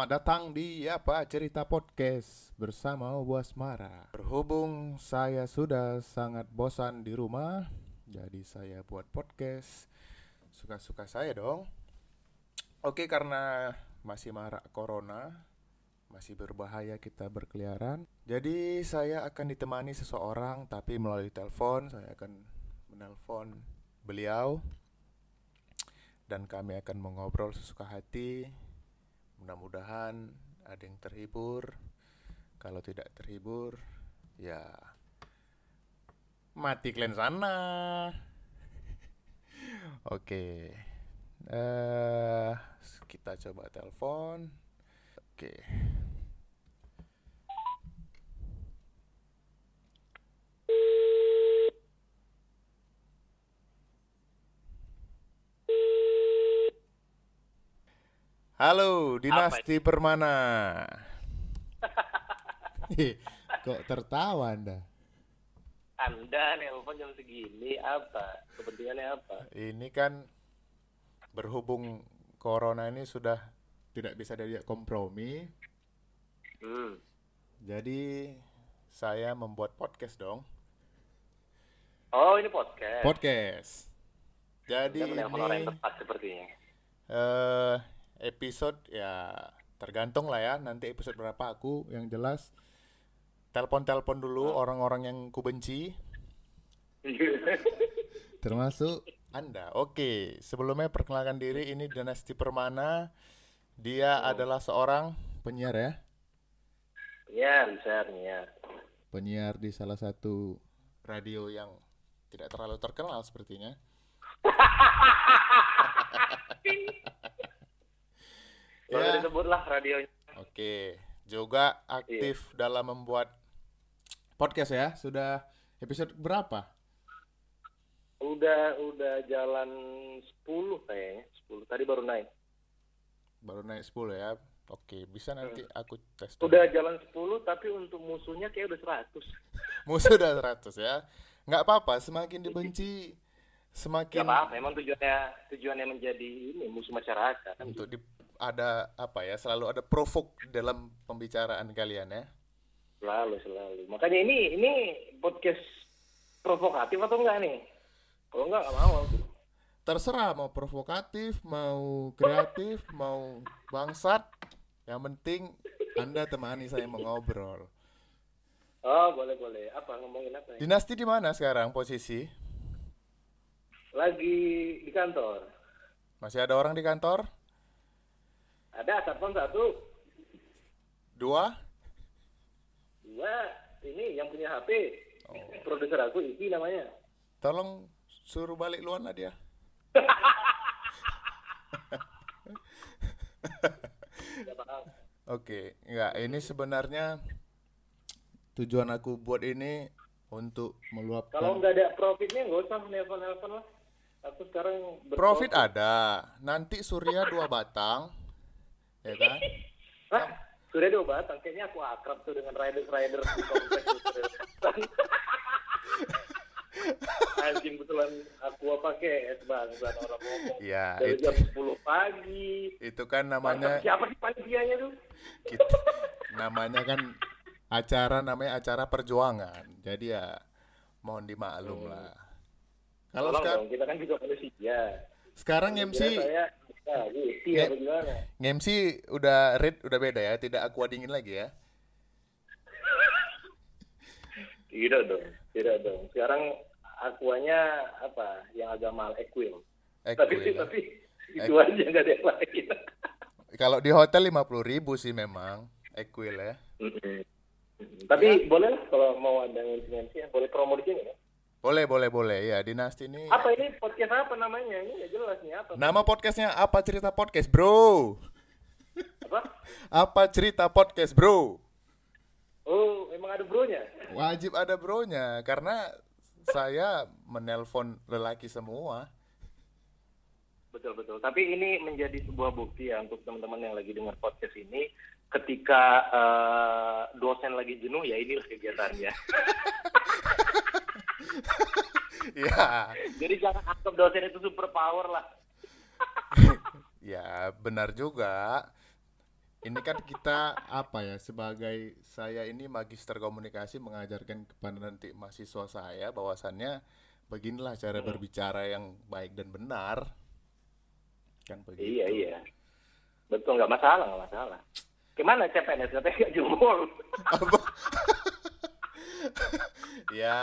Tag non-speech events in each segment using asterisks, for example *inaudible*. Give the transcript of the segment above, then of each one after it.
Selamat datang di apa cerita podcast bersama Buas Mara. Berhubung saya sudah sangat bosan di rumah, jadi saya buat podcast suka-suka saya dong. Oke, karena masih marak corona, masih berbahaya kita berkeliaran. Jadi saya akan ditemani seseorang tapi melalui telepon, saya akan menelpon beliau dan kami akan mengobrol sesuka hati mudah-mudahan ada yang terhibur. Kalau tidak terhibur ya mati kalian sana. *laughs* Oke. Eh kita coba telepon. Oke Halo, Dinasti Permana. *laughs* Kok tertawa Anda? Anda nelpon jam segini apa? Kepentingannya apa? Ini kan berhubung corona ini sudah tidak bisa diajak kompromi, Hmm. jadi saya membuat podcast dong. Oh ini podcast. Podcast. Jadi menelpon orang yang ini tepat sepertinya. eh episode ya tergantung lah ya nanti episode berapa aku yang jelas telepon-telepon dulu orang-orang yang ku benci *laughs* termasuk Anda. Oke, sebelumnya perkenalkan diri ini Dinasti Permana. Dia adalah seorang penyiar ya, ya bisa ya. penyiar di salah satu radio yang tidak terlalu terkenal sepertinya. *laughs* *laughs* Boleh Ya. disebut lah radionya. Oke, juga aktif dalam membuat podcast ya. Sudah episode berapa? Udah udah jalan 10 kayaknya. 10. Tadi baru naik. Baru naik 10 ya. Oke, bisa nanti aku tes. dulu. Udah jalan 10 tapi untuk musuhnya kayak udah 100. *laughs* Musuh udah 100 ya. Nggak apa-apa, semakin dibenci Gak semakin apa, memang tujuannya tujuannya menjadi ini musuh masyarakat kan. untuk di, ada apa ya, selalu ada provok dalam pembicaraan kalian ya. Selalu selalu. Makanya ini ini podcast provokatif atau enggak nih? Kalau enggak enggak mau. aku. Terserah mau provokatif, mau kreatif, mau bangsat. Yang penting Anda temani saya mengobrol. Oh, boleh boleh. Apa ngomongin apa ya? Dinasti di mana sekarang posisi? Lagi di kantor. Masih ada orang di kantor? Ada satpam satu, Dua? dua. Ini yang punya HP. Oh. Produser aku Iki namanya. Tolong suruh balik luar lah dia. Oke, enggak. Ini sebenarnya tujuan aku buat ini untuk Kalau meluapkan. nggak ada profitnya nggak usah nelpon-nelpon lah. Aku sekarang berprofit. Profit ada. Nanti Surya dua batang, ya kan? *laughs* Hah? Sudah dua batang. Kayaknya aku akrab tuh dengan rider-rider di kompleks. *laughs* Anjing betulan aku pakai es bangsa orang ngomong. Ya, Dari itu, jam 10 pagi. itu kan Namanya namanya siapa sih panitianya tuh? kita, namanya kan acara namanya acara perjuangan. Jadi ya mohon dimaklum lah. Kalau sekarang kita kan juga manusia. sekarang MC saya ya, gitu Ya. MC udah red udah beda ya, tidak aqua dingin lagi ya. *laughs* Tidak dong, tidak dong. Sekarang akuanya apa? Yang agak mahal Equil. Tapi Equil, ya. tapi itu aja nggak ada yang lain. *laughs* Kalau di hotel 50.000 ribu sih memang Equil ya. Mm-mm. Tapi boleh lah kalau mau ada ngensi ya, boleh promo di sini ya. Boleh, boleh, boleh. Ya, Dinasti ini Apa ini podcast apa namanya? Ini nggak jelas nih apa? Nama podcastnya apa cerita podcast, bro? Apa? Apa cerita podcast, bro? Oh, emang ada bronya? Wajib ada bronya karena saya menelpon lelaki semua. Betul betul. Tapi ini menjadi sebuah bukti ya untuk teman-teman yang lagi dengar podcast ini. Ketika eh, dosen lagi jenuh ya inilah kegiatannya. *laughs* *laughs* ya, Jadi jangan anggap dosen itu super power lah. *laughs* ya benar juga. ini kan kita apa ya sebagai saya ini magister komunikasi mengajarkan kepada nanti mahasiswa saya bahwasannya beginilah cara berbicara yang baik dan benar kan begitu Iya iya. Betul nggak masalah nggak masalah. Gimana CPNS katanya nggak jempol? *laughs* Apa? Ya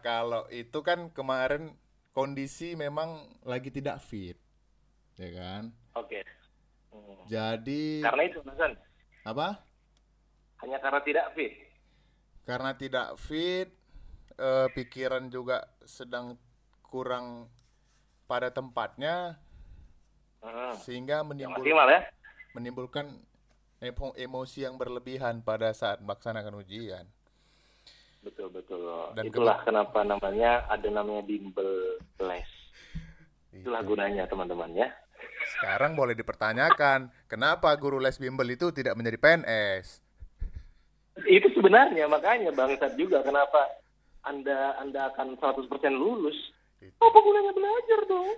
kalau itu kan kemarin kondisi memang lagi tidak fit ya kan Oke. Hmm. jadi Karena itu Hasan. apa Hanya karena tidak fit. karena tidak fit eh, pikiran juga sedang kurang pada tempatnya Hmm. sehingga menimbul, maksimal ya. menimbulkan emo- emosi yang berlebihan pada saat melaksanakan ujian Betul betul. Dan Itulah kenapa namanya ada namanya bimbel les. Itulah Itu. gunanya teman-teman ya. sekarang boleh dipertanyakan kenapa guru les bimbel itu tidak menjadi PNS Itu sebenarnya makanya bangsat juga kenapa anda anda akan 100% lulus. Itu. Apa gunanya belajar dong? *laughs*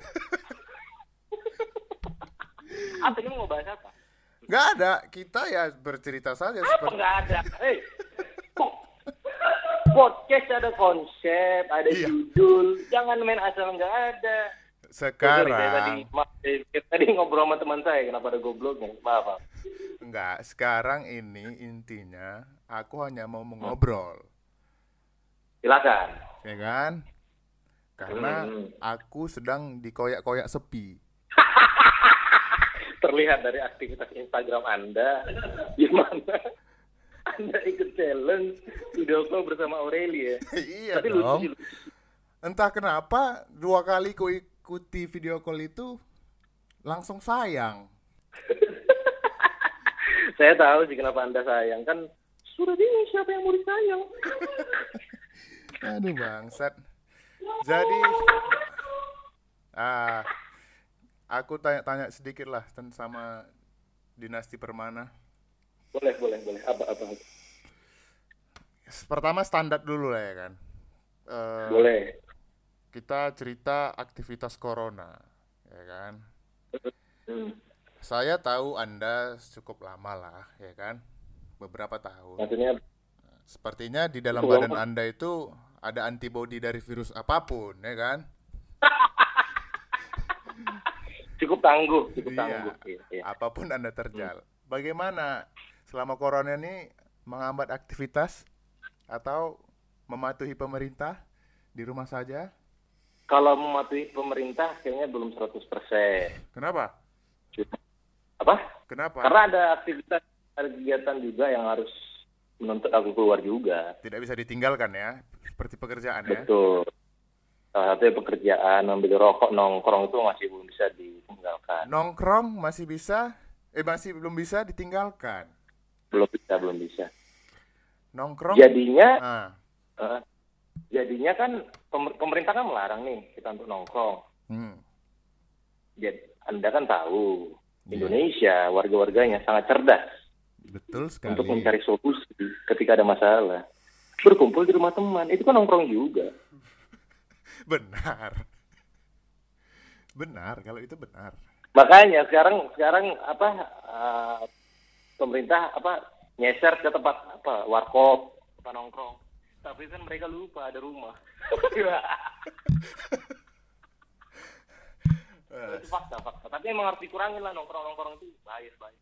apa ini mau bahas apa? nggak ada kita ya bercerita saja Apa seperti nggak ada? Hei, po- podcast ada konsep, ada Iya. judul. Jangan main asal nggak ada. Sorry, saya tadi, sekarang maaf, saya tadi ngobrol sama teman saya, kenapa ada gobloknya? Maaf, maaf. nggak sekarang ini intinya aku hanya mau mengobrol Silakan. ya kan karena Hmm. aku sedang dikoyak-koyak sepi *laughs* Terlihat dari aktivitas Instagram Anda, di mana Anda ikut challenge video call bersama Aurelia. *laughs* iya Tapi lucu dong sih, lucu. entah kenapa dua kali ku ikuti video call itu langsung sayang *laughs* Saya tahu sih kenapa Anda sayang. Kan sudah bingung siapa yang mau disayang. *laughs* aduh bangsat jadi ah aku tanya-tanya sedikit lah tentang sama dinasti permana boleh, boleh, boleh. Apa, apa? pertama standar dulu lah ya kan Eh, Boleh. kita cerita aktivitas corona ya kan Hmm. saya tahu anda cukup lama lah ya kan beberapa tahun Maksudnya sepertinya di dalam Cukup badan lama. anda itu ada antibodi dari virus apa pun ya kan *laughs* cukup tangguh, cukup Iya. tangguh. Iya, iya. apa pun anda terjal bagaimana selama corona ini menghambat aktivitas atau mematuhi pemerintah di rumah saja Kalau mematuhi pemerintah kayaknya belum 100%. kenapa Apa? kenapa Karena ada aktivitas ada kegiatan juga yang harus menuntut aku keluar juga. tidak bisa ditinggalkan ya seperti pekerjaan ya Betul. Salah satunya pekerjaan, ambil rokok, nongkrong itu masih belum bisa ditinggalkan. nongkrong masih bisa eh masih belum bisa ditinggalkan Belum bisa, belum bisa. nongkrong Jadinya, ah eh, jadinya kan pemer- pemerintah kan melarang nih kita untuk nongkrong. hmm. Jadi, anda kan tahu Iya. Indonesia warga-warganya sangat cerdas betul sekali untuk mencari solusi ketika ada masalah. Berkumpul di rumah teman itu kan nongkrong juga. *laughs* benar benar kalau itu benar Makanya sekarang sekarang apa eh, pemerintah apa nyeser ke tempat apa warkop, tempat nongkrong. Tapi kan mereka lupa ada rumah. *laughs* Itu fakta, fakta. Tapi emang harus dikurangin lah nongkrong-nongkrong itu bahaya, bahaya.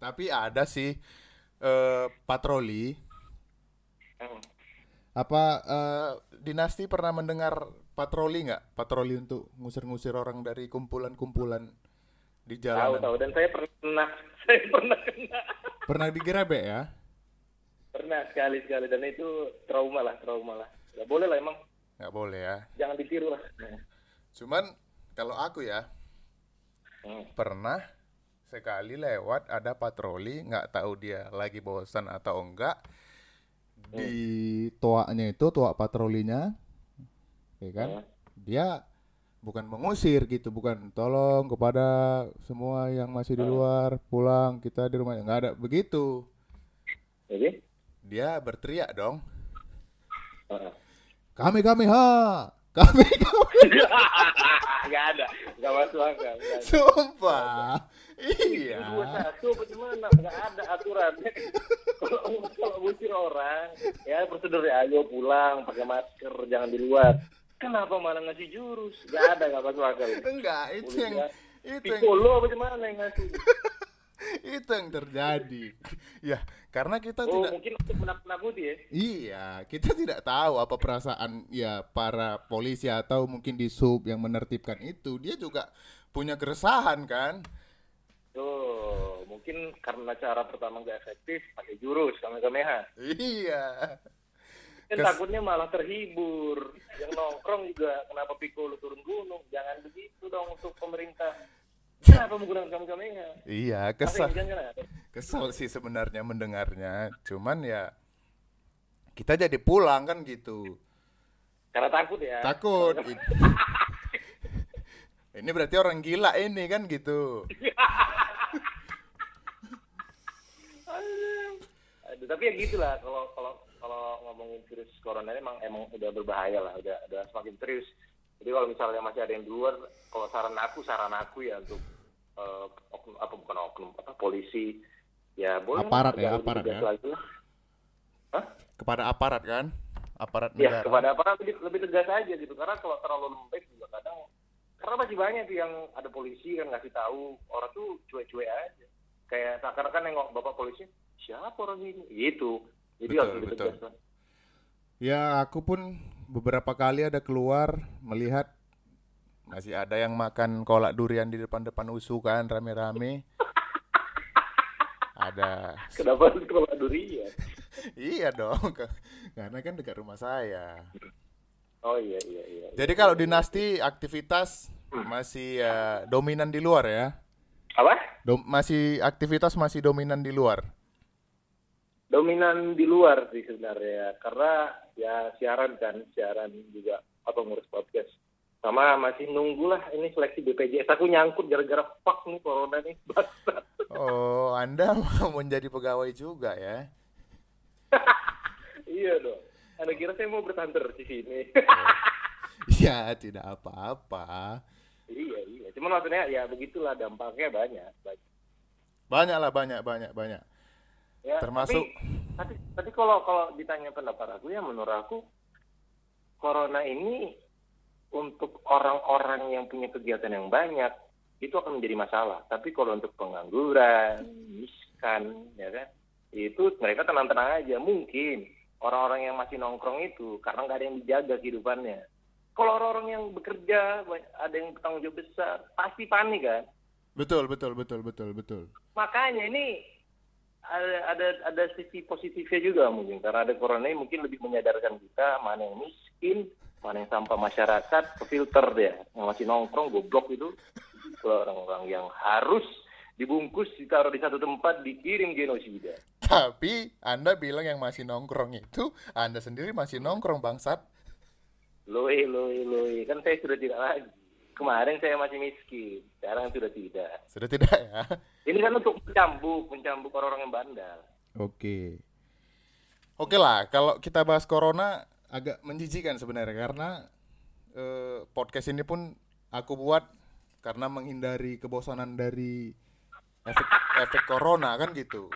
tapi ada sih eh, patroli Hmm. apa eh, dinasti pernah mendengar patroli nggak patroli untuk ngusir-ngusir orang dari kumpulan-kumpulan di Tahu jalanan tahu dan saya pernah *laughs* saya pernah kena. pernah digerebek ya Pernah sekali sekali dan itu trauma lah, trauma lah. Gak boleh lah emang, nggak boleh ya jangan ditiru lah. cuman kalau aku ya Hmm. pernah sekali lewat ada patroli nggak tahu dia lagi bosan atau enggak di toaknya itu toak patrolinya ya kan Hmm. dia bukan mengusir gitu bukan tolong kepada semua yang masih di luar pulang kita di rumah nggak ada begitu. Jadi, dia berteriak dong. Heeh. kami kami ha! Kami kami *laughs* Gak ada, gak masuk akal. nggak sumpah. Iya. satu apa gimana? Nggak ada aturan. *laughs* Kalau kalau ngusir orang ya prosedurnya ayo pulang pakai masker jangan di luar kenapa malah ngasih jurus nggak ada nggak masuk akal Enggak, itu yang itu yang Piccolo apa gimana yang ngasih *laughs* itu yang terjadi. Ya, karena kita oh tidak mungkin untuk menakut-nakuti ya Iya, kita tidak tahu apa perasaan ya para polisi atau mungkin di sub yang menertibkan itu. Dia juga punya keresahan kan? Tuh, mungkin karena cara pertama nggak efektif pakai jurus kamehameha. Iya. Kan Kes- takutnya malah terhibur. Yang nongkrong juga kenapa Piccolo turun gunung? Jangan begitu dong untuk pemerintah. Kenapa menggunakan kamehameha? Iya, kesal. Kesal sih sebenarnya mendengarnya. Cuman ya kita jadi pulang kan gitu. Karena takut ya. Takut. *laughs* Ini berarti orang gila ini kan gitu. Aduh, tapi ya gitulah kalau corona ini emang emang udah berbahaya lah, udah udah semakin serius. Jadi kalau misalnya masih ada yang di luar, kalau saran aku saran aku ya untuk eh, oknum apa bukan oknum apa polisi ya boleh Aparat ya, aparat ya. Hah? Kepada aparat kan? Aparat Ya negara. kepada aparat lebih, lebih tegas aja gitu karena kalau terlalu lembek juga kadang karena masih banyak tuh yang ada polisi kan ngasih tahu orang tuh cuek-cuek aja kayak seakan-akan nengok bapak polisi siapa orang ini gitu jadi Betul, harus lebih tegas lah Ya, aku pun beberapa kali ada keluar melihat masih ada yang makan kolak durian di depan-depan usu kan rame-rame. ada. kenapa kalau durian *laughs* Iya dong, karena kan dekat rumah saya. oh iya iya iya Jadi kalau dinasti aktivitas masih ya, dominan di luar ya. apa Dom- masih aktivitas masih dominan di luar. dominan di luar sih sebenarnya karena ya siaran kan siaran juga atau ngurus podcast sama masih nunggu lah ini seleksi BPJS aku nyangkut gara-gara fuck nih corona nih *laughs* Bangsat. Oh, Anda *laughs* mau menjadi pegawai juga ya? *laughs* iya dong anda kira saya mau bertanter di sini Ya, tidak apa-apa. iya iya cuman maksudnya ya begitulah dampaknya banyak, banyak. Banyak lah, banyak, banyak, banyak. ya Termasuk tapi, tapi tapi kalau kalau ditanya pendapat aku ya menurut aku corona ini untuk orang-orang yang punya kegiatan yang banyak itu akan menjadi masalah. Tapi kalau untuk pengangguran miskan ya kan itu mereka tenang-tenang aja. Mungkin orang-orang yang masih nongkrong itu karena nggak ada yang dijaga kehidupannya. Kalau orang-orang yang bekerja ada yang bertanggung jawab besar pasti panik kan? Betul, betul, betul, betul, betul. makanya ini ada ada ada sisi positifnya juga mungkin. Karena ada corona ini mungkin lebih menyadarkan kita mana yang miskin mana yang sampah masyarakat filter dia. Yang masih nongkrong goblok itu. Itu orang-orang yang harus dibungkus ditaruh di satu tempat dikirim genosida. Tapi Anda bilang yang masih nongkrong itu, Anda sendiri masih nongkrong bangsat. loe loe loe. Kan saya sudah tidak lagi kemarin saya masih miskin sekarang sudah tidak Sudah tidak ya? ini kan untuk mencambuk mencambuk orang-orang yang bandel Oke. Oke lah, kalau kita bahas corona agak menjijikan sebenarnya karena eh, podcast ini pun aku buat karena menghindari kebosanan dari efek efek corona kan gitu.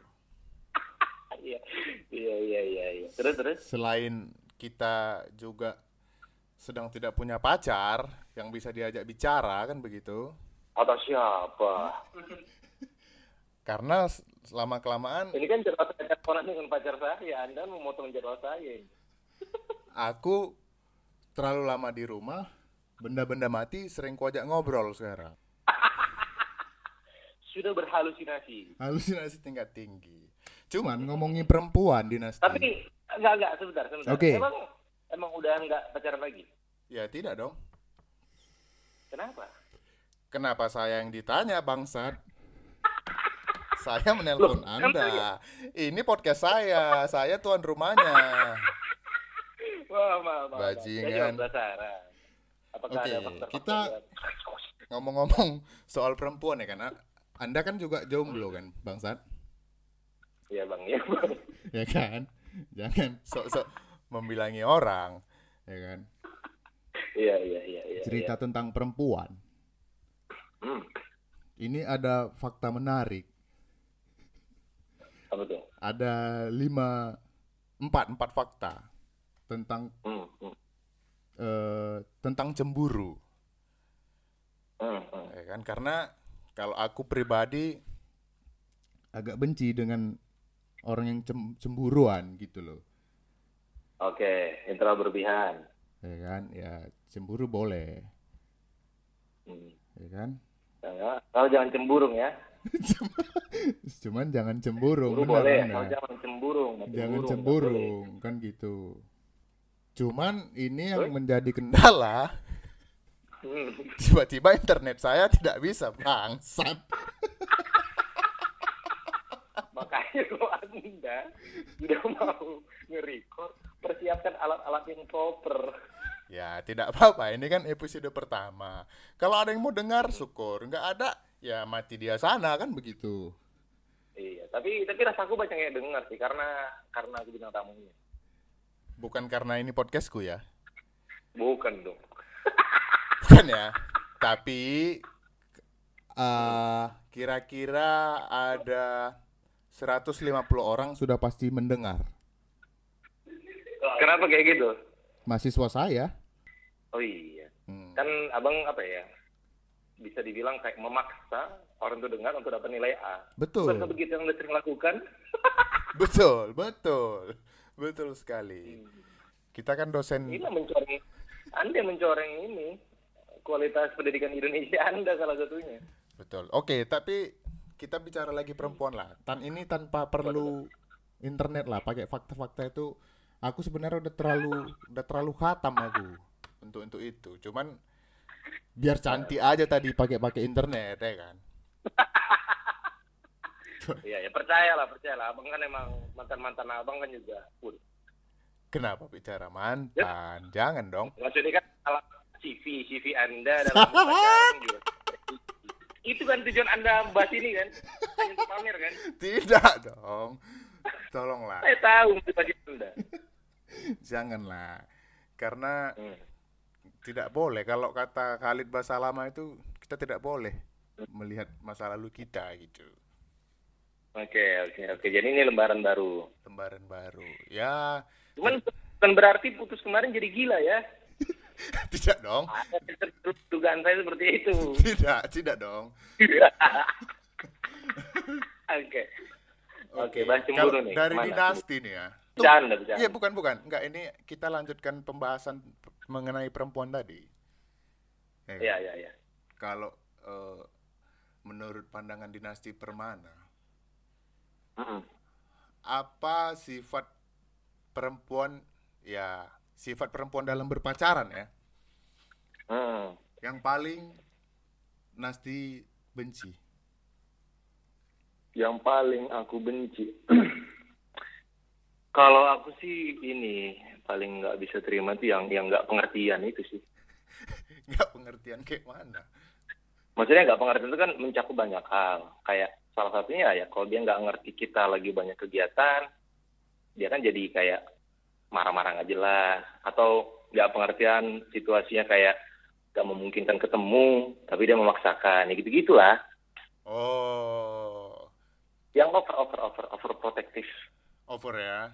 iya *laughs* iya iya iya iya terus terus Selain kita juga sedang tidak punya pacar yang bisa diajak bicara kan begitu. atau siapa *laughs* Karena selama kelamaan Ini kan jadwal saya orang dengan pacar saya, Anda memotong jadwal saya. *laughs* aku terlalu lama di rumah, benda-benda mati sering kuajak ngobrol sekarang. *laughs* Sudah berhalusinasi. Halusinasi tingkat tinggi. Cuman ngomongin perempuan dinasti. Tapi enggak enggak sebentar sebentar. Oke. Emang emang udah enggak pacaran lagi? Ya tidak dong. Kenapa? Kenapa saya yang ditanya bangsat? *laughs* Saya menelpon Loh, Anda. Ini podcast saya. Saya tuan rumahnya. *laughs* Wah, maaf, maaf. Bajingan. Oke, ada faktor kita- Ngomong-ngomong soal perempuan ya kan. Anda kan juga jomblo kan, bangsat? Iya, Bang. Iya, Bang. Ya kan? Jangan sok-sok membilangi orang, ya kan? Iya, iya, iya, iya. Cerita tentang perempuan. Hmm. ini ada fakta menarik. Apa tuh? Ada lima, empat, empat fakta tentang Hmm, hmm, eh, tentang cemburu, hmm, hmm. ya kan? Karena kalau aku pribadi agak benci dengan orang yang cem- cemburuan gitu loh, Oke, yang terlalu berlebihan. ya kan? Ya cemburu boleh, Hmm. ya kan? Ya, kalau jangan cemburung ya. *laughs* Cuman jangan cemburu, Cemburu benar, boleh, benar. kalau jangan cemburung. jangan cemburung kan gitu cuman ini yang Terus? menjadi kendala Hmm. *laughs* tiba-tiba internet saya tidak bisa bangsat *laughs* Makanya *laughs* kalau Anda sudah mau nge-record, persiapkan alat-alat yang proper. ya tidak apa-apa. Ini kan episode pertama. Kalau ada yang mau dengar syukur. Nggak ada ya mati dia sana kan begitu. Iya, tapi tapi rasaku banyak yang dengar sih karena karena aku bintang tamunya. bukan karena ini podcastku ya? Bukan dong. *laughs* bukan ya? Tapi eh, kira-kira ada 150 orang sudah pasti mendengar Kenapa kayak gitu? mahasiswa saya Oh iya, Hmm. kan abang apa ya? Bisa dibilang kayak memaksa orang itu dengar untuk dapat nilai A. betul Bukankah begitu yang anda sering lakukan? *laughs* Betul, betul. Betul sekali. Kita kan dosen Ini mencoreng, anda mencoreng ini kualitas pendidikan Indonesia anda salah satunya. betul. Oke, tapi kita bicara lagi perempuan lah. Tan ini tanpa perlu internet lah, pakai fakta-fakta itu aku sebenarnya udah terlalu udah terlalu khatam aku untuk untuk itu. Cuman biar cantik aja tadi pakai-pakai internet ya kan. *laughs* Iya, ya percayalah, percayalah. Abang kan emang mantan-mantan abang kan juga full. Kenapa bicara mantan? Jangan dong. Maksudnya kan alat CV, CV anda dalam *laughs* juga. Itu kan tujuan anda bahas ini kan? Untuk pamer kan? *laughs* Tidak dong. Tolonglah. Saya tahu anda. *laughs* Janganlah. Karena Hmm. tidak boleh kalau kata Khalid Basalama itu kita tidak boleh melihat masa lalu kita gitu Oke, oke, oke. Jadi ini lembaran baru. lembaran baru ya Cuman bukan berarti putus kemarin jadi gila ya. *laughs* tidak dong dugaan saya seperti itu. *laughs* tidak tidak dong *laughs* Oke. Oke, bahas cemburu Kalau nih. dari Mana? dinasti nih ya Bercanda, bercanda. iya bukan bukan enggak ini kita lanjutkan pembahasan mengenai perempuan tadi Eh, Iya, iya, iya. kalau eh, menurut pandangan dinasti Permana Mm-mm. apa sifat perempuan ya sifat perempuan dalam berpacaran ya Hmm. yang paling Nasti benci Yang paling aku benci. *clears throat* Kalau aku sih ini paling nggak bisa terima tuh yang yang nggak pengertian itu sih. *laughs* nggak pengertian kayak mana Maksudnya nggak pengertian itu kan mencakup banyak hal. Kayak salah satunya ya kalau dia nggak ngerti kita lagi banyak kegiatan, dia kan jadi kayak marah-marah nggak jelas atau nggak pengertian situasinya kayak nggak memungkinkan ketemu, tapi dia memaksakan, ya gitu gitulah. oh Yang over over over over protektif. over ya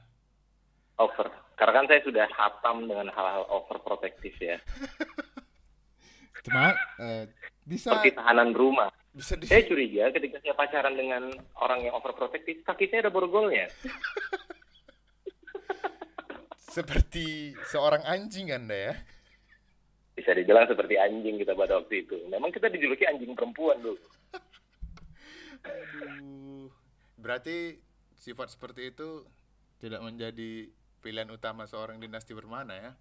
over. Karena kan saya sudah hatam dengan hal-hal overprotektif ya. *laughs* cuma eh, bisa Seperti tahanan rumah. bisa di Saya curiga ketika saya pacaran dengan orang yang overprotektif, kaki saya ada borgolnya. *laughs* seperti seorang anjing anda ya Bisa dibilang seperti anjing kita pada waktu itu. Memang kita dijuluki anjing perempuan dulu. Aduh. berarti sifat seperti itu tidak menjadi pilihan utama seorang dinasti bermana ya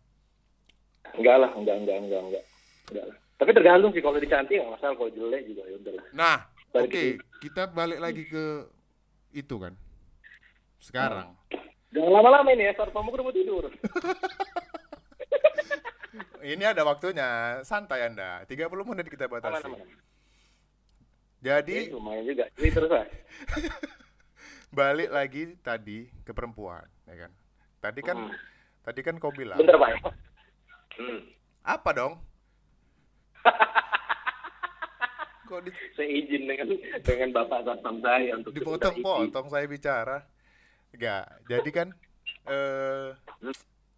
Enggak lah, enggak, enggak, enggak, enggak. enggak lah. Tapi tergantung sih kalau dicantik nggak masalah, kalau jelek juga ya udahlah. nah oke Balik kita balik lagi ke itu kan sekarang Jangan lama-lama ini ya, saat kamu udah mau tidur. *laughs* ini ada waktunya santai anda 30 menit kita Aman, batasi aman. jadi Ini lumayan juga. Ini terus lah. *laughs* balik lagi tadi ke perempuan ya kan tadi kan Hmm. tadi kan kau bilang Bentar Pak. Hmm. apa dong *laughs* Kok di, saya izin dengan dengan bapak satpam saya untuk dipotong-potong saya bicara? Enggak. Jadi kan eh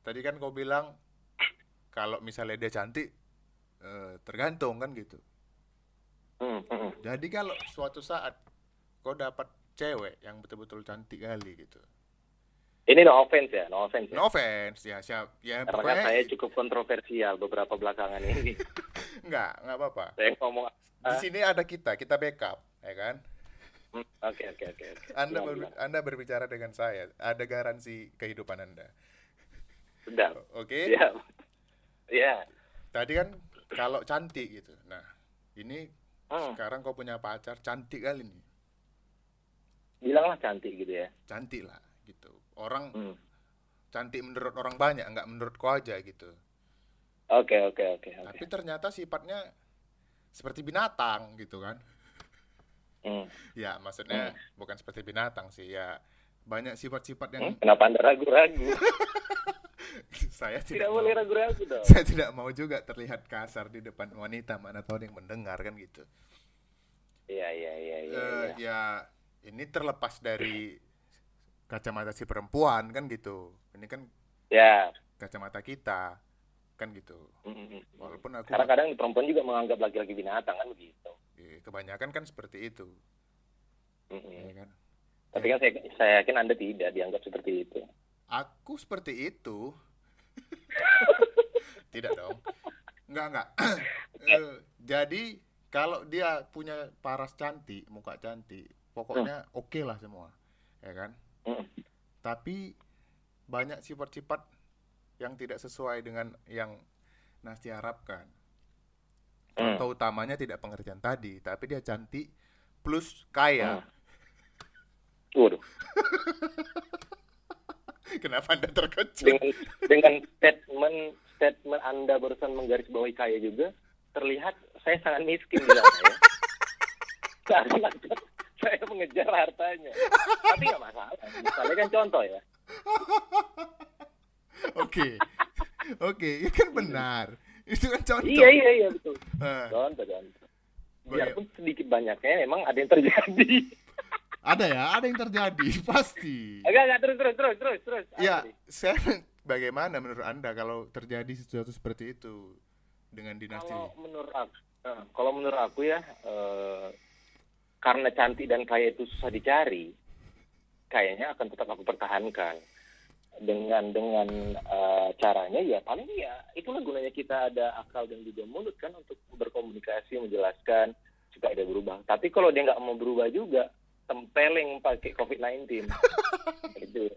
tadi kan kau bilang kalau misalnya dia cantik eh, tergantung kan gitu. Hmm, hmm, hmm. Jadi kalau suatu saat kau dapat cewek yang betul-betul cantik kali gitu. Ini no offense ya, no offense. Ya. No offense ya siap ya Karena pokoknya saya cukup kontroversial beberapa belakangan ini. *laughs* enggak, enggak apa-apa. saya ngomong Di sini ada kita, kita backup, ya kan? Oke oke oke. Anda Gimana, ber- gimana? Anda berbicara dengan saya, ada garansi kehidupan Anda. Sudah. Oke? Ya. Ya. Tadi kan kalau cantik gitu. Nah, ini Hmm. sekarang kau punya pacar cantik kali nih. Bilanglah cantik gitu ya. Cantik lah gitu. Orang Hmm. cantik menurut orang banyak, nggak menurut kau aja gitu. Oke oke oke oke. Tapi ternyata sifatnya seperti binatang gitu kan. Hmm. Ya, maksudnya bukan seperti binatang sih, ya banyak sifat-sifat yang Hmm, Kenapa anda ragu-ragu? *laughs* saya Tidak tidak boleh mau, ragu-ragu dong. saya tidak mau juga terlihat kasar di depan wanita mana tahu yang mendengar kan gitu. Iya iya iya iya. Eh, iya. ya ini terlepas dari kacamata si perempuan kan gitu. Ini kan Ya. kacamata kita kan gitu. Hmm, hmm, hmm. Walaupun aku Karena kadang perempuan juga menganggap laki-laki binatang kan begitu. Eh, kebanyakan kan seperti itu, Hmm, hmm. ya kan. Tapi kan saya, saya yakin anda tidak dianggap seperti itu. Aku seperti itu. *laughs* Tidak dong. Enggak, enggak. *clears throat* Eh, jadi kalau dia punya paras cantik, muka cantik, pokoknya oke lah semua. Ya kan? Hmm. Tapi banyak sifat-sifat yang tidak sesuai dengan yang Nasti harapkan. Hmm. Contoh utamanya tidak pengertian tadi, tapi dia cantik plus kaya. Hmm. *laughs* Waduh. Kenapa Anda terkejut? dengan dengan statement statement anda barusan menggarisbawahi kaya juga terlihat saya sangat miskin di sana ya. Karena saya mengejar hartanya. Tapi nggak masalah. Misalnya kan contoh ya. *laughs* Oke. Oke, itu kan benar. Itu kan contoh. Iya iya iya betul. Nah, Contoh contoh. Oh, iya. Biarpun sedikit banyaknya memang ada yang terjadi. *laughs* ada ya, ada yang terjadi, *laughs* pasti. Agak agak terus terus terus terus terus. Ya, saya *laughs* bagaimana menurut Anda kalau terjadi sesuatu seperti itu dengan dinasti? Kalau menurut aku, nah, kalau menurut aku ya, eh, karena cantik dan kaya itu susah dicari, kayaknya akan tetap aku pertahankan dengan dengan eh, caranya ya paling ya itulah gunanya kita ada akal dan juga mulut kan untuk berkomunikasi menjelaskan supaya dia berubah. Tapi kalau dia nggak mau berubah juga, tempeleng pakai COVID-19 *laughs* itu.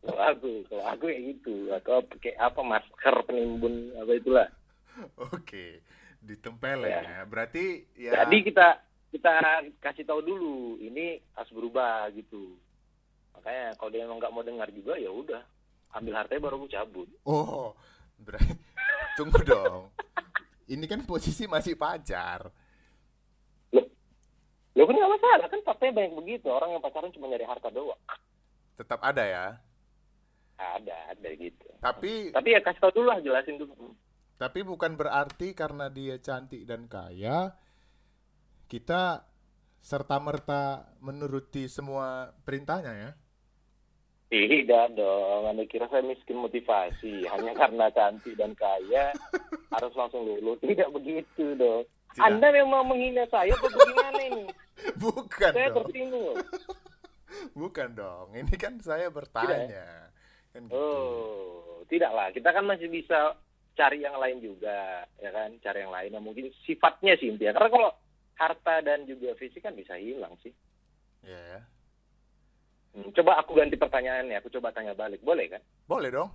Kalau aku, kalau aku ya gitu, atau pakai apa masker penimbun apa itulah. Oke, ditempel Ya. ya. Berarti ya Jadi kita kita kasih tahu dulu ini harus berubah gitu. Makanya kalau dia memang nggak mau dengar juga ya udah ambil hartanya baru aku cabut. Oh, berarti *laughs* tunggu dong. Ini kan posisi masih pacar. Lo kan nggak masalah kan faktanya banyak begitu orang yang pacaran cuma nyari harta doang. Tetap ada ya. Ada ada gitu. Tapi Tapi ya kasih tahu dulu lah jelasin dulu. tapi bukan berarti karena dia cantik dan kaya kita serta merta menuruti semua perintahnya ya. Tidak dong, anda kira saya miskin motivasi hanya karena cantik dan kaya *laughs* harus langsung lulu. Tidak begitu dong. Tidak. Anda memang menghina saya atau bagaimana ini? *laughs* Bukan Saya dong. tersinggung loh. *laughs* Bukan dong. Ini kan saya bertanya. Kan gitu. Oh, tidaklah. Kita kan masih bisa cari yang lain juga, ya kan? Cari yang lain yang mungkin sifatnya sih intinya. Karena kalau harta dan juga fisik kan bisa hilang sih. Ya, ya. Hmm, Coba aku ganti pertanyaannya. Aku coba tanya balik. Boleh kan? Boleh dong.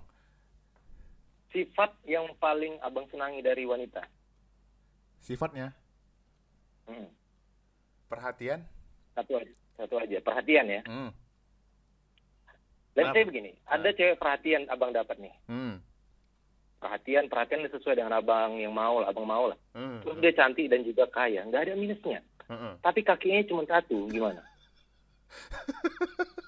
Sifat yang paling abang senangi dari wanita? Sifatnya Hmm, perhatian. Satu aja. Satu aja. Perhatian ya. Hmm. Dan Kenapa? saya begini. Ada cewek perhatian abang dapat nih. Hmm. Perhatian, perhatian sesuai dengan abang yang mau lah. Abang mau lah. Hmm. Terus dia cantik dan juga kaya. Nggak ada minusnya. Hmm. Tapi kakinya cuma satu. Gimana? *laughs*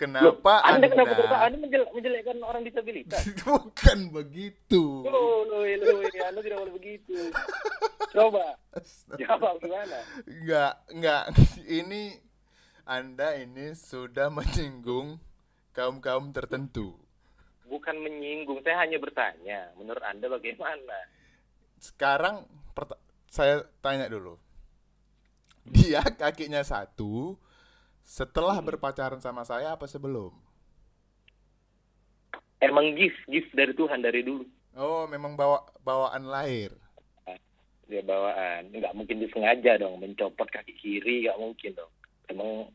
Kenapa Anda, Anda, kenapa Anda menjel- menjelekkan orang disabilitas? *laughs* bukan begitu? Loh, loh, loh, Anda tidak boleh begitu. Coba, jawab gimana? Enggak, enggak. Ini Anda ini sudah menyinggung kaum-kaum tertentu. Bukan menyinggung, saya hanya bertanya. Menurut Anda bagaimana? Sekarang saya tanya dulu. Dia kakinya satu setelah berpacaran sama saya apa sebelum? Emang gift, gift dari Tuhan dari dulu. Oh, memang bawa bawaan lahir. Dia bawaan. Nggak mungkin disengaja dong, mencopot kaki kiri, nggak mungkin dong. Emang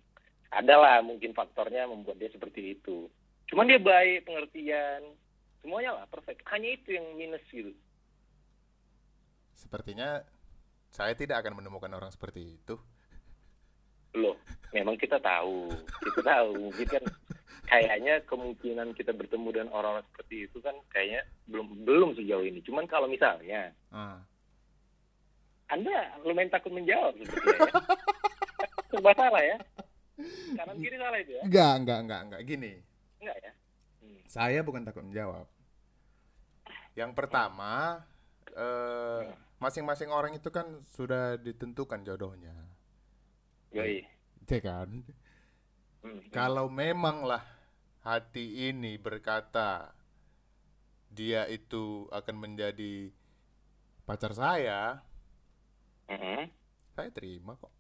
ada lah mungkin faktornya membuat dia seperti itu. Cuman dia baik, pengertian, semuanya lah perfect. Hanya itu yang minus gitu. Sepertinya saya tidak akan menemukan orang seperti itu. Loh, memang kita tahu, kita tahu. Mungkin kan kayaknya kemungkinan kita bertemu dengan orang-orang seperti itu kan kayaknya belum belum sejauh ini. Cuman kalau misalnya Ah. Anda lumayan takut menjawab sepertinya ya. Serba salah ya. Kanan kiri salah itu ya. Enggak, enggak, enggak, enggak. Gini, Enggak ya? Hmm. saya bukan takut menjawab. Yang pertama, eh, masing-masing orang itu kan sudah ditentukan jodohnya, Yoi. ya kan? Hmm. Kalau memanglah hati ini berkata dia itu akan menjadi pacar saya, Mm-mm. saya terima kok.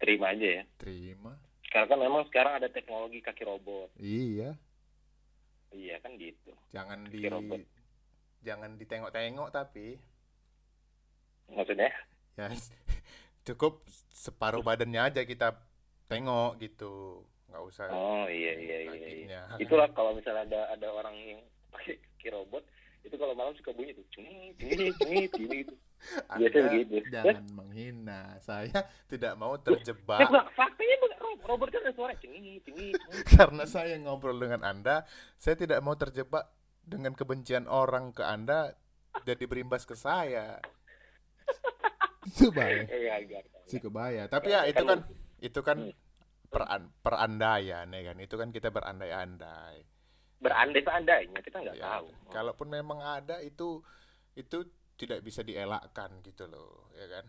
Terima aja ya. Terima. Sekarang kan memang sekarang ada teknologi kaki robot. Iya, Iya kan gitu. jangan di Kaki robot. jangan ditengok-tengok tapi Maksudnya? ya *laughs* cukup separuh badannya aja kita tengok gitu. Nggak usah Oh iya iya iya. iya. Itulah kalau misalnya ada ada orang yang pakai kaki robot itu kalau malam suka bunyi tuh cengit cengit cengit gini gitu. Anda begitu. jangan menghina. Saya tidak mau Ya, terjebak Pak, faktanya bukan ro- robot kan ada suara cengit cengit. *laughs* karena saya ngobrol dengan Anda, saya tidak mau terjebak dengan kebencian orang ke Anda jadi berimbas ke saya. *laughs* Itu bahaya. Eh, agak. Sih kebaya. Tapi ya itu kan itu kan Hmm. peran perandaian ya kan. Itu kan kita berandai-andai. Berandai-andainya kita nggak Ya, tahu. Kalaupun memang ada itu itu tidak bisa dielakkan gitu loh, ya kan?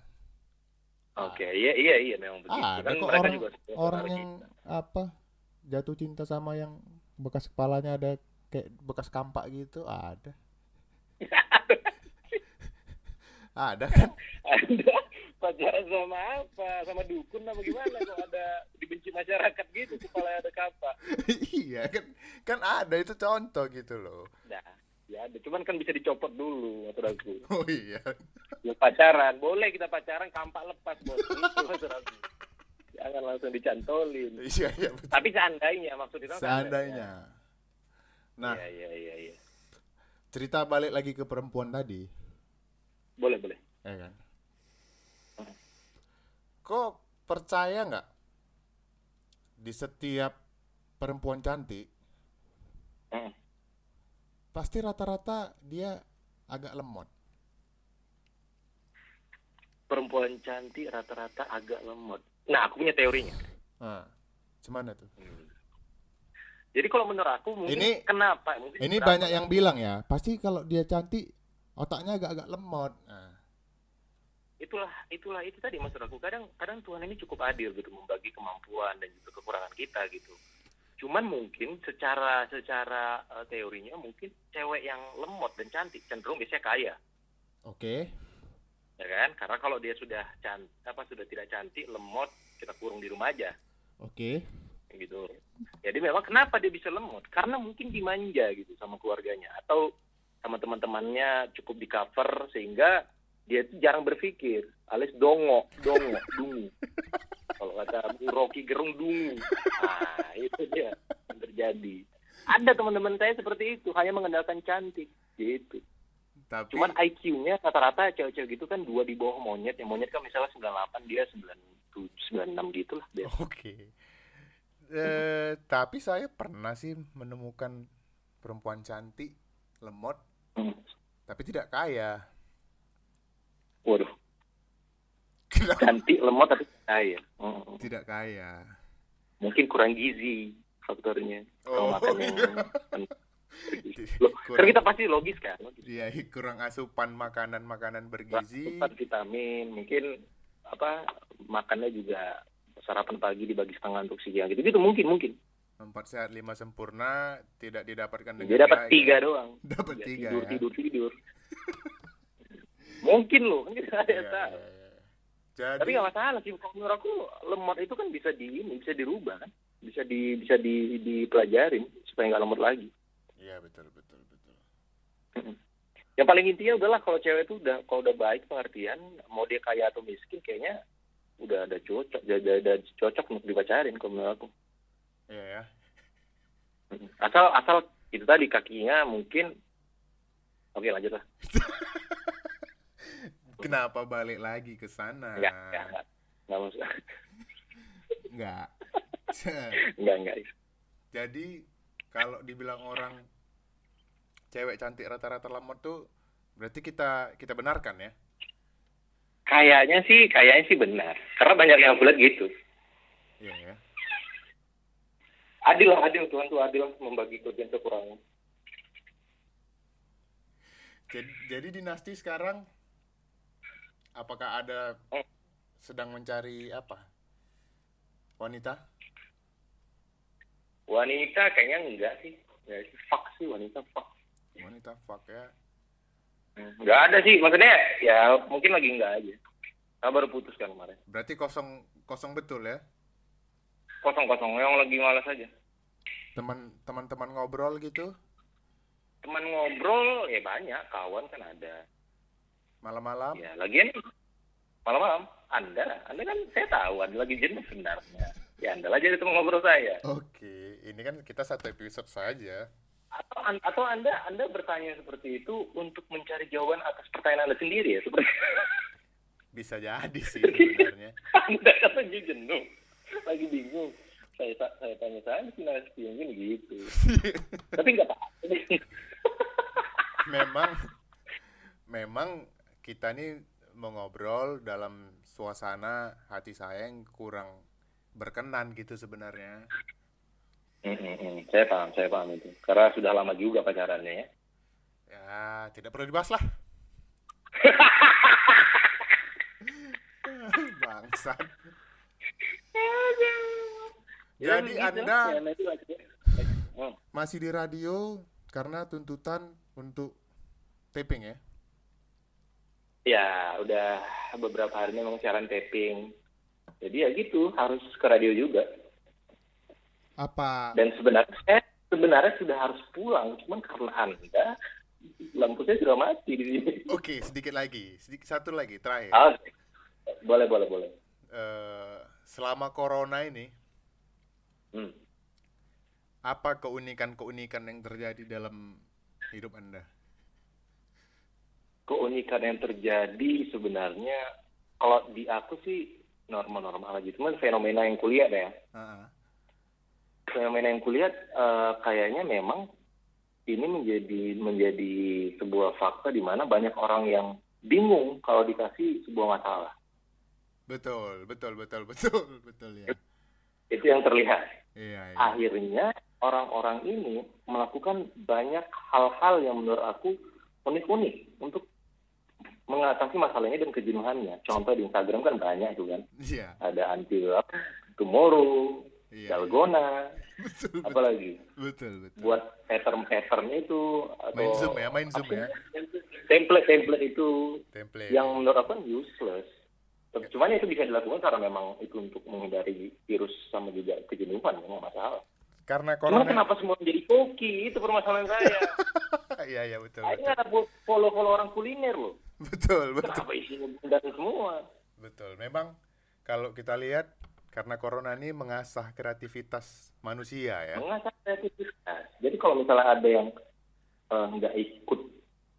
Oke, iya iya iya memang begitu. Ah, ada kan mereka orang juga orang kita. yang apa jatuh cinta sama yang bekas kepalanya ada kayak bekas kampak gitu ada *laughs* ada kan Anda pacaran sama apa? Sama dukun apa gimana kok ada dibenci masyarakat gitu kepala ada kapak. *laughs* iya kan kan ada itu contoh gitu loh Nah, ya ada. Cuman kan bisa dicopot dulu maksud aku. *laughs* oh iya Ya, pacaran, boleh kita pacaran kampak lepas bos. Itu maksud aku. *laughs* Jangan langsung dicantolin. iya iya betul. Tapi seandainya maksudnya. kan seandainya nah Iya iya iya iya. cerita balik lagi ke perempuan tadi Boleh boleh. ya kan kok percaya nggak di setiap perempuan cantik Hmm. pasti rata-rata dia agak lemot Perempuan cantik rata-rata agak lemot. Nah, aku punya teorinya. nah, gimana tuh Jadi kalau menurut aku mungkin Ini- kenapa? Mungkin ini kenapa- banyak yang bilang ya pasti kalau dia cantik otaknya agak-agak lemot nah, itulah itulah itu tadi maksud aku. Kadang kadang Tuhan ini cukup adil gitu membagi kemampuan dan juga kekurangan kita gitu. Cuman mungkin secara secara eh, teorinya mungkin cewek yang lemot dan cantik cenderung biasanya kaya. Oke. Ya kan? Karena kalau dia sudah cantik apa sudah tidak cantik lemot kita kurung di rumah aja. Oke. Gitu. Jadi memang kenapa dia bisa lemot? Karena mungkin dimanja gitu sama keluarganya atau sama teman-temannya cukup di cover sehingga dia itu jarang berpikir. Alias dongo dongo *laughs* dungu. Kalau kata Bu Rocky Gerung dungu. Nah itu dia yang terjadi. Ada teman-teman saya seperti itu hanya mengandalkan cantik. Gitu. Tapi cuman IQ-nya rata-rata cewek-cewek gitu kan dua di bawah monyet. Yang monyet kan misalnya 98 dia 97 96 gitu lah oke. Eh, tapi saya pernah sih menemukan perempuan cantik lemot Hmm. tapi tidak kaya waduh Kenapa cantik lemot tapi kaya Hmm. tidak kaya mungkin kurang gizi faktornya. Oh, Kalau makan iya. yang Loh, Kurang- kita pasti logis kan. Logis. Iya, kurang asupan makanan-makanan bergizi. Asupan vitamin, mungkin apa makannya juga sarapan pagi dibagi setengah untuk siang gitu gitu mungkin mungkin Empat sehat lima sempurna tidak didapatkan dengan dia dapat tiga doang Dapat Ya, tiga tidur ya. tidur tidur *laughs* mungkin loh kan kita ada yang tahu. iya, iya. Jadi tapi nggak masalah sih kalau menurut aku lemot itu kan bisa di ini bisa dirubah kan? Bisa di bisa di dipelajarin supaya nggak lemot lagi. Iya, betul betul betul. yang paling intinya udahlah kalau cewek itu udah kalau udah baik pengertian mau dia kaya atau miskin kayaknya udah ada cocok udah, udah, udah cocok untuk dipacarin kalau menurut aku. Iya ya. asal asal itu tadi kakinya mungkin oke lanjut lah *laughs* Kenapa balik lagi ke sana? enggak enggak enggak enggak maksud Enggak. enggak *laughs* enggak Jadi kalau dibilang orang cewek cantik rata-rata lemot tuh berarti kita kita benarkan ya? kayaknya sih kayaknya sih benar karena banyak yang bulat gitu Iya ya. adil lah adil Tuhan tuh adil membagi kelebihan kekurangan Jadi, jadi dinasti sekarang apakah ada Eh. sedang mencari apa? Wanita? wanita kayaknya enggak sih ya fuck sih wanita fuck Wanita fuck ya. enggak ada sih maksudnya ya mungkin lagi enggak aja Saya baru putus kan kemarin Berarti kosong kosong betul ya? kosong kosong yang lagi malas aja Teman teman-teman ngobrol gitu teman ngobrol ya banyak kawan kan ada malam-malam? ya lagian malam-malam. Anda anda kan saya tahu anda lagi jenuh sebenarnya. Ya anda lah jadi teman ngobrol saya. Oke, ini kan kita satu episode saja. atau atau anda anda bertanya seperti itu untuk mencari jawaban atas pertanyaan anda sendiri ya seperti Bisa jadi sih sebenarnya. *laughs* anda kan lagi jenuh. Lagi bingung. Saya saya tanya saya nasi mungkin gitu. *laughs* Tapi nggak apa memang memang kita nih mau ngobrol dalam suasana hati saya yang kurang berkenan gitu sebenarnya. Hmm, hmm. saya paham saya paham itu karena sudah lama juga pacarannya ya Ya, tidak perlu dibahas lah. *laughs* Bangsat. Ya, Jadi gitu. Anda- Ya, aja. Hmm. Masih di radio karena tuntutan untuk taping ya. Ya, udah beberapa hari ini memang siaran taping. Jadi ya gitu, harus ke radio juga. Apa Dan sebenarnya saya sebenarnya sudah harus pulang, cuman karena Anda lampu saya sudah mati di sini. Oke, sedikit lagi. Sedikit satu lagi terakhir. Ah, boleh, boleh, boleh. Eh, selama corona ini Hmm. apa keunikan-keunikan yang terjadi dalam hidup Anda? Keunikan yang terjadi sebenarnya kalau di aku sih normal-normal aja, cuman fenomena yang kulihat ya. Ah, fenomena yang kulihat eh, kayaknya memang ini menjadi menjadi sebuah fakta di mana banyak orang yang bingung kalau dikasih sebuah masalah. betul, betul, betul, betul, *laughs* betul ya. Itu yang terlihat. Iya, iya. Akhirnya orang-orang ini melakukan banyak hal-hal yang menurut aku unik-unik untuk mengatasi masalahnya dan kejenuhannya. Contoh di Instagram kan banyak tuh kan. Iya, Ada anti tomorrow, iya. dalgona, Betul, betul, apalagi betul, betul. buat pattern-pattern itu atau Main Zoom ya, main Zoom ya. template-template itu Template. yang menurut aku kan useless. Tapi Cuman itu bisa dilakukan karena memang itu untuk menghindari virus sama juga kejenuhan, memang masalah. Karena corona. kenapa semua menjadi koki? Itu permasalahan saya. *laughs* Iya, iya, betul, nggak ada follow-follow orang kuliner loh. Betul, betul. Kenapa isinya bundan semua? Betul. Memang kalau kita lihat karena corona ini mengasah kreativitas manusia ya. Mengasah kreativitas. Jadi kalau misalnya ada yang eh, nggak ikut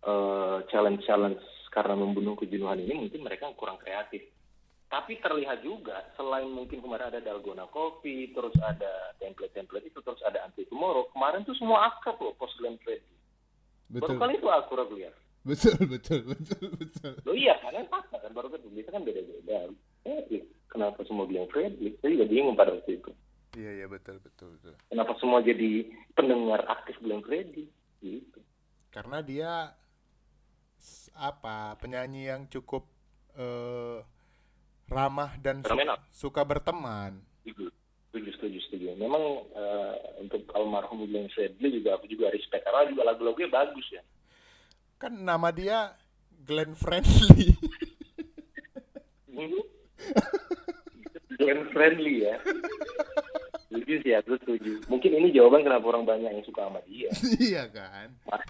eh, challenge-challenge karena membunuh kejenuhan ini, mungkin mereka kurang kreatif. Tapi terlihat juga, selain mungkin kemarin ada Dalgona Coffee, terus ada template-template itu, terus ada Anti Tomorrow, kemarin tuh semua akrab loh, post Glenn Fredly. Baru kali itu aku ragu lihat. Betul, betul, betul, betul. Loh iya, karena fakta kan, baru kan biasa kan beda-beda. Eh, iya, kenapa semua bilang Fredly? Saya juga bingung pada waktu itu. Iya iya betul betul betul. Kenapa semua jadi pendengar aktif Glenn Fredly? Gitu. Karena dia apa penyanyi yang cukup eh, ramah dan su- suka berteman. Setuju, setuju, setuju, setuju. Memang eh, untuk almarhum Glenn Fredly juga aku juga respect karena juga lagu-lagunya bagus ya. Kan nama dia Glenn Friendly. Hmm. Glenn Friendly ya. Setuju sih aku setuju. Mungkin ini jawaban kenapa orang banyak yang suka sama dia. iya kan? Mas,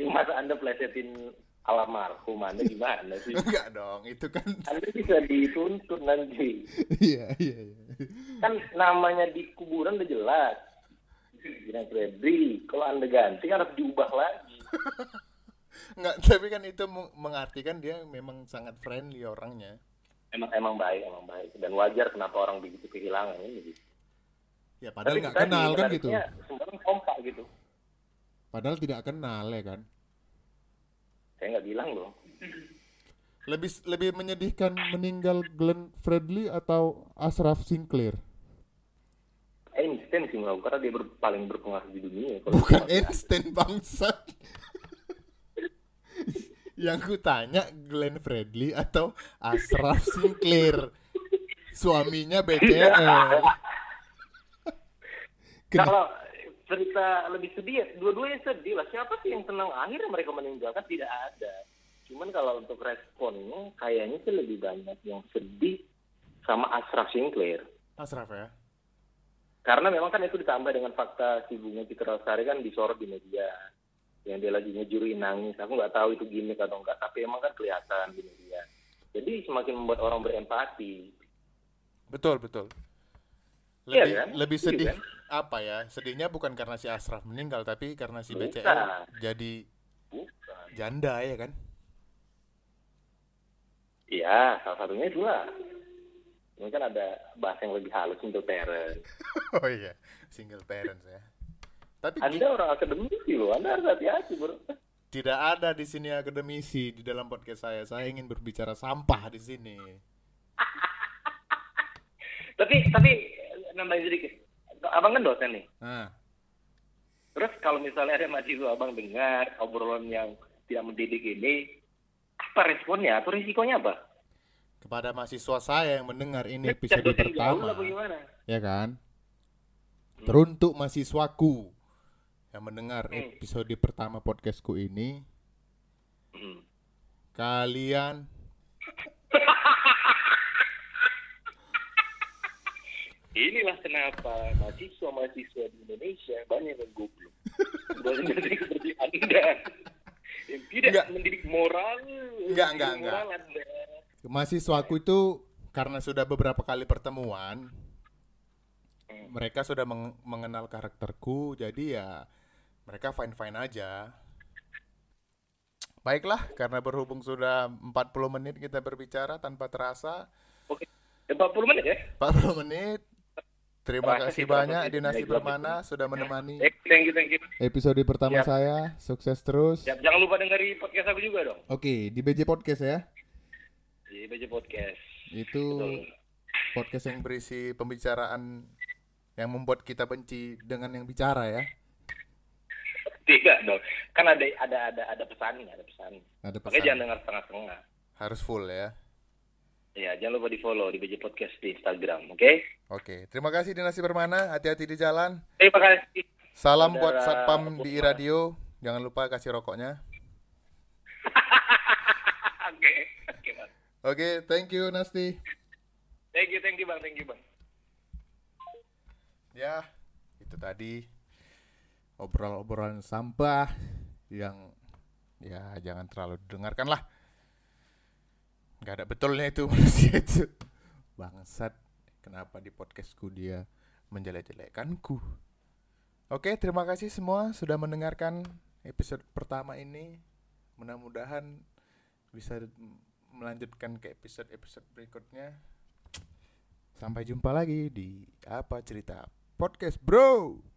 masa anda plesetin almarhum anda gimana sih? Enggak dong, itu kan Anda bisa dituntut nanti. iya iya iya. Kan namanya di kuburan udah jelas. Glenn Fredly. Kalau anda ganti kan harus diubah lagi. Enggak, *laughs* tapi kan itu mengartikan dia memang sangat friendly orangnya. Emang emang baik, emang baik. Dan wajar kenapa orang begitu kehilangan ini. Gitu. Ya padahal nggak kenal kan gitu. Semua kompak gitu. Padahal tidak kenal ya kan. Saya nggak bilang loh. Lebih lebih menyedihkan meninggal Glenn Fredly atau Ashraf Sinclair? Einstein sih menurut karena dia ber- paling berpengaruh di dunia. Kalau Bukan Einstein bangsat. Yang ku tanya Glenn Fredly atau Ashraf Sinclair. Suaminya BCL. *laughs* Ken- Kalau cerita lebih sedih, ya, dua-duanya sedih lah. Siapa sih yang senang akhirnya mereka meninggalkan? Tidak ada. Cuman kalau untuk responnya, kayaknya sih lebih banyak yang sedih sama Ashraf Sinclair. Ashraf ya? Karena memang kan itu ditambah dengan fakta si Bunga Citra Lestari kan disorot di media. Yang dia lagi ngejuruin nangis. Aku nggak tahu itu gimmick atau enggak. Tapi emang kan kelihatan di media. Jadi semakin membuat orang berempati. Betul, betul. Iya Lebih kan? lebih Iya sedih kan? apa ya? Sedihnya bukan karena si Ashraf meninggal tapi karena si Bukan. BCL jadi Bukan. janda ya kan? Iya, salah satunya itulah. Ini kan ada bahasa yang lebih halus untuk parent. *laughs* Oh iya, single parents ya. Tapi Anda orang akademisi loh, Anda harus hati-hati bro. tidak ada di sini akademisi di dalam podcast saya. Saya ingin berbicara sampah di sini. *laughs* Tapi tapi nambahin sedikit. Abang kan dosen nih. Nah, Terus kalau misalnya ada mahasiswa abang dengar obrolan yang tidak mendidik ini, apa responnya atau risikonya apa? kepada mahasiswa saya yang mendengar ini episode pertama, ya kan? Hmm. Teruntuk mahasiswaku yang mendengar Hmm. episode pertama podcastku ini, Hmm. kalian *laughs* Inilah kenapa mahasiswa-mahasiswa di Indonesia banyak yang goblok. *laughs* Seperti Anda yang tidak Enggak. mendidik moral. Enggak, enggak, moral Anda. mahasiswaku itu karena sudah beberapa kali pertemuan, Hmm. mereka sudah meng- mengenal karakterku, jadi ya mereka fine-fine aja. Baiklah, karena berhubung sudah 40 menit kita berbicara tanpa terasa, Oke. 40 menit ya? 40 menit. Terima kasih banyak. Dinasti Baik, Permana sudah menemani Thank you, thank you. episode pertama Siap. saya. Sukses terus. Ya, jangan lupa dengerin podcast aku juga dong. Oke, di BJ Podcast ya. Di BJ Podcast. Itu Betul. podcast yang berisi pembicaraan yang membuat kita benci dengan yang bicara ya. Tidak dong. Kan ada ada ada ada pesannya, ada pesan. Ada Makanya pesan. jangan dengar setengah-setengah. Harus full ya. Ya, jangan lupa di follow di BJ Podcast di Instagram, oke? Oke, terima kasih Dinasti Permana. Hati-hati di jalan. Terima kasih. Salam buat Saudara satpam di radio. Jangan lupa kasih rokoknya. *laughs* Oke, oke bang. Oke, thank you Nasti. Thank you, thank you bang, thank you bang. Ya, itu tadi obrolan-obrolan sampah yang ya jangan terlalu didengarkan lah. Gak ada betulnya itu *laughs* manusia itu. Bangsat, kenapa di podcastku dia menjelek-jelekkanku? Oke, terima kasih semua sudah mendengarkan episode pertama ini. Mudah-mudahan bisa melanjutkan ke episode-episode berikutnya. Sampai jumpa lagi di apa cerita podcast, bro.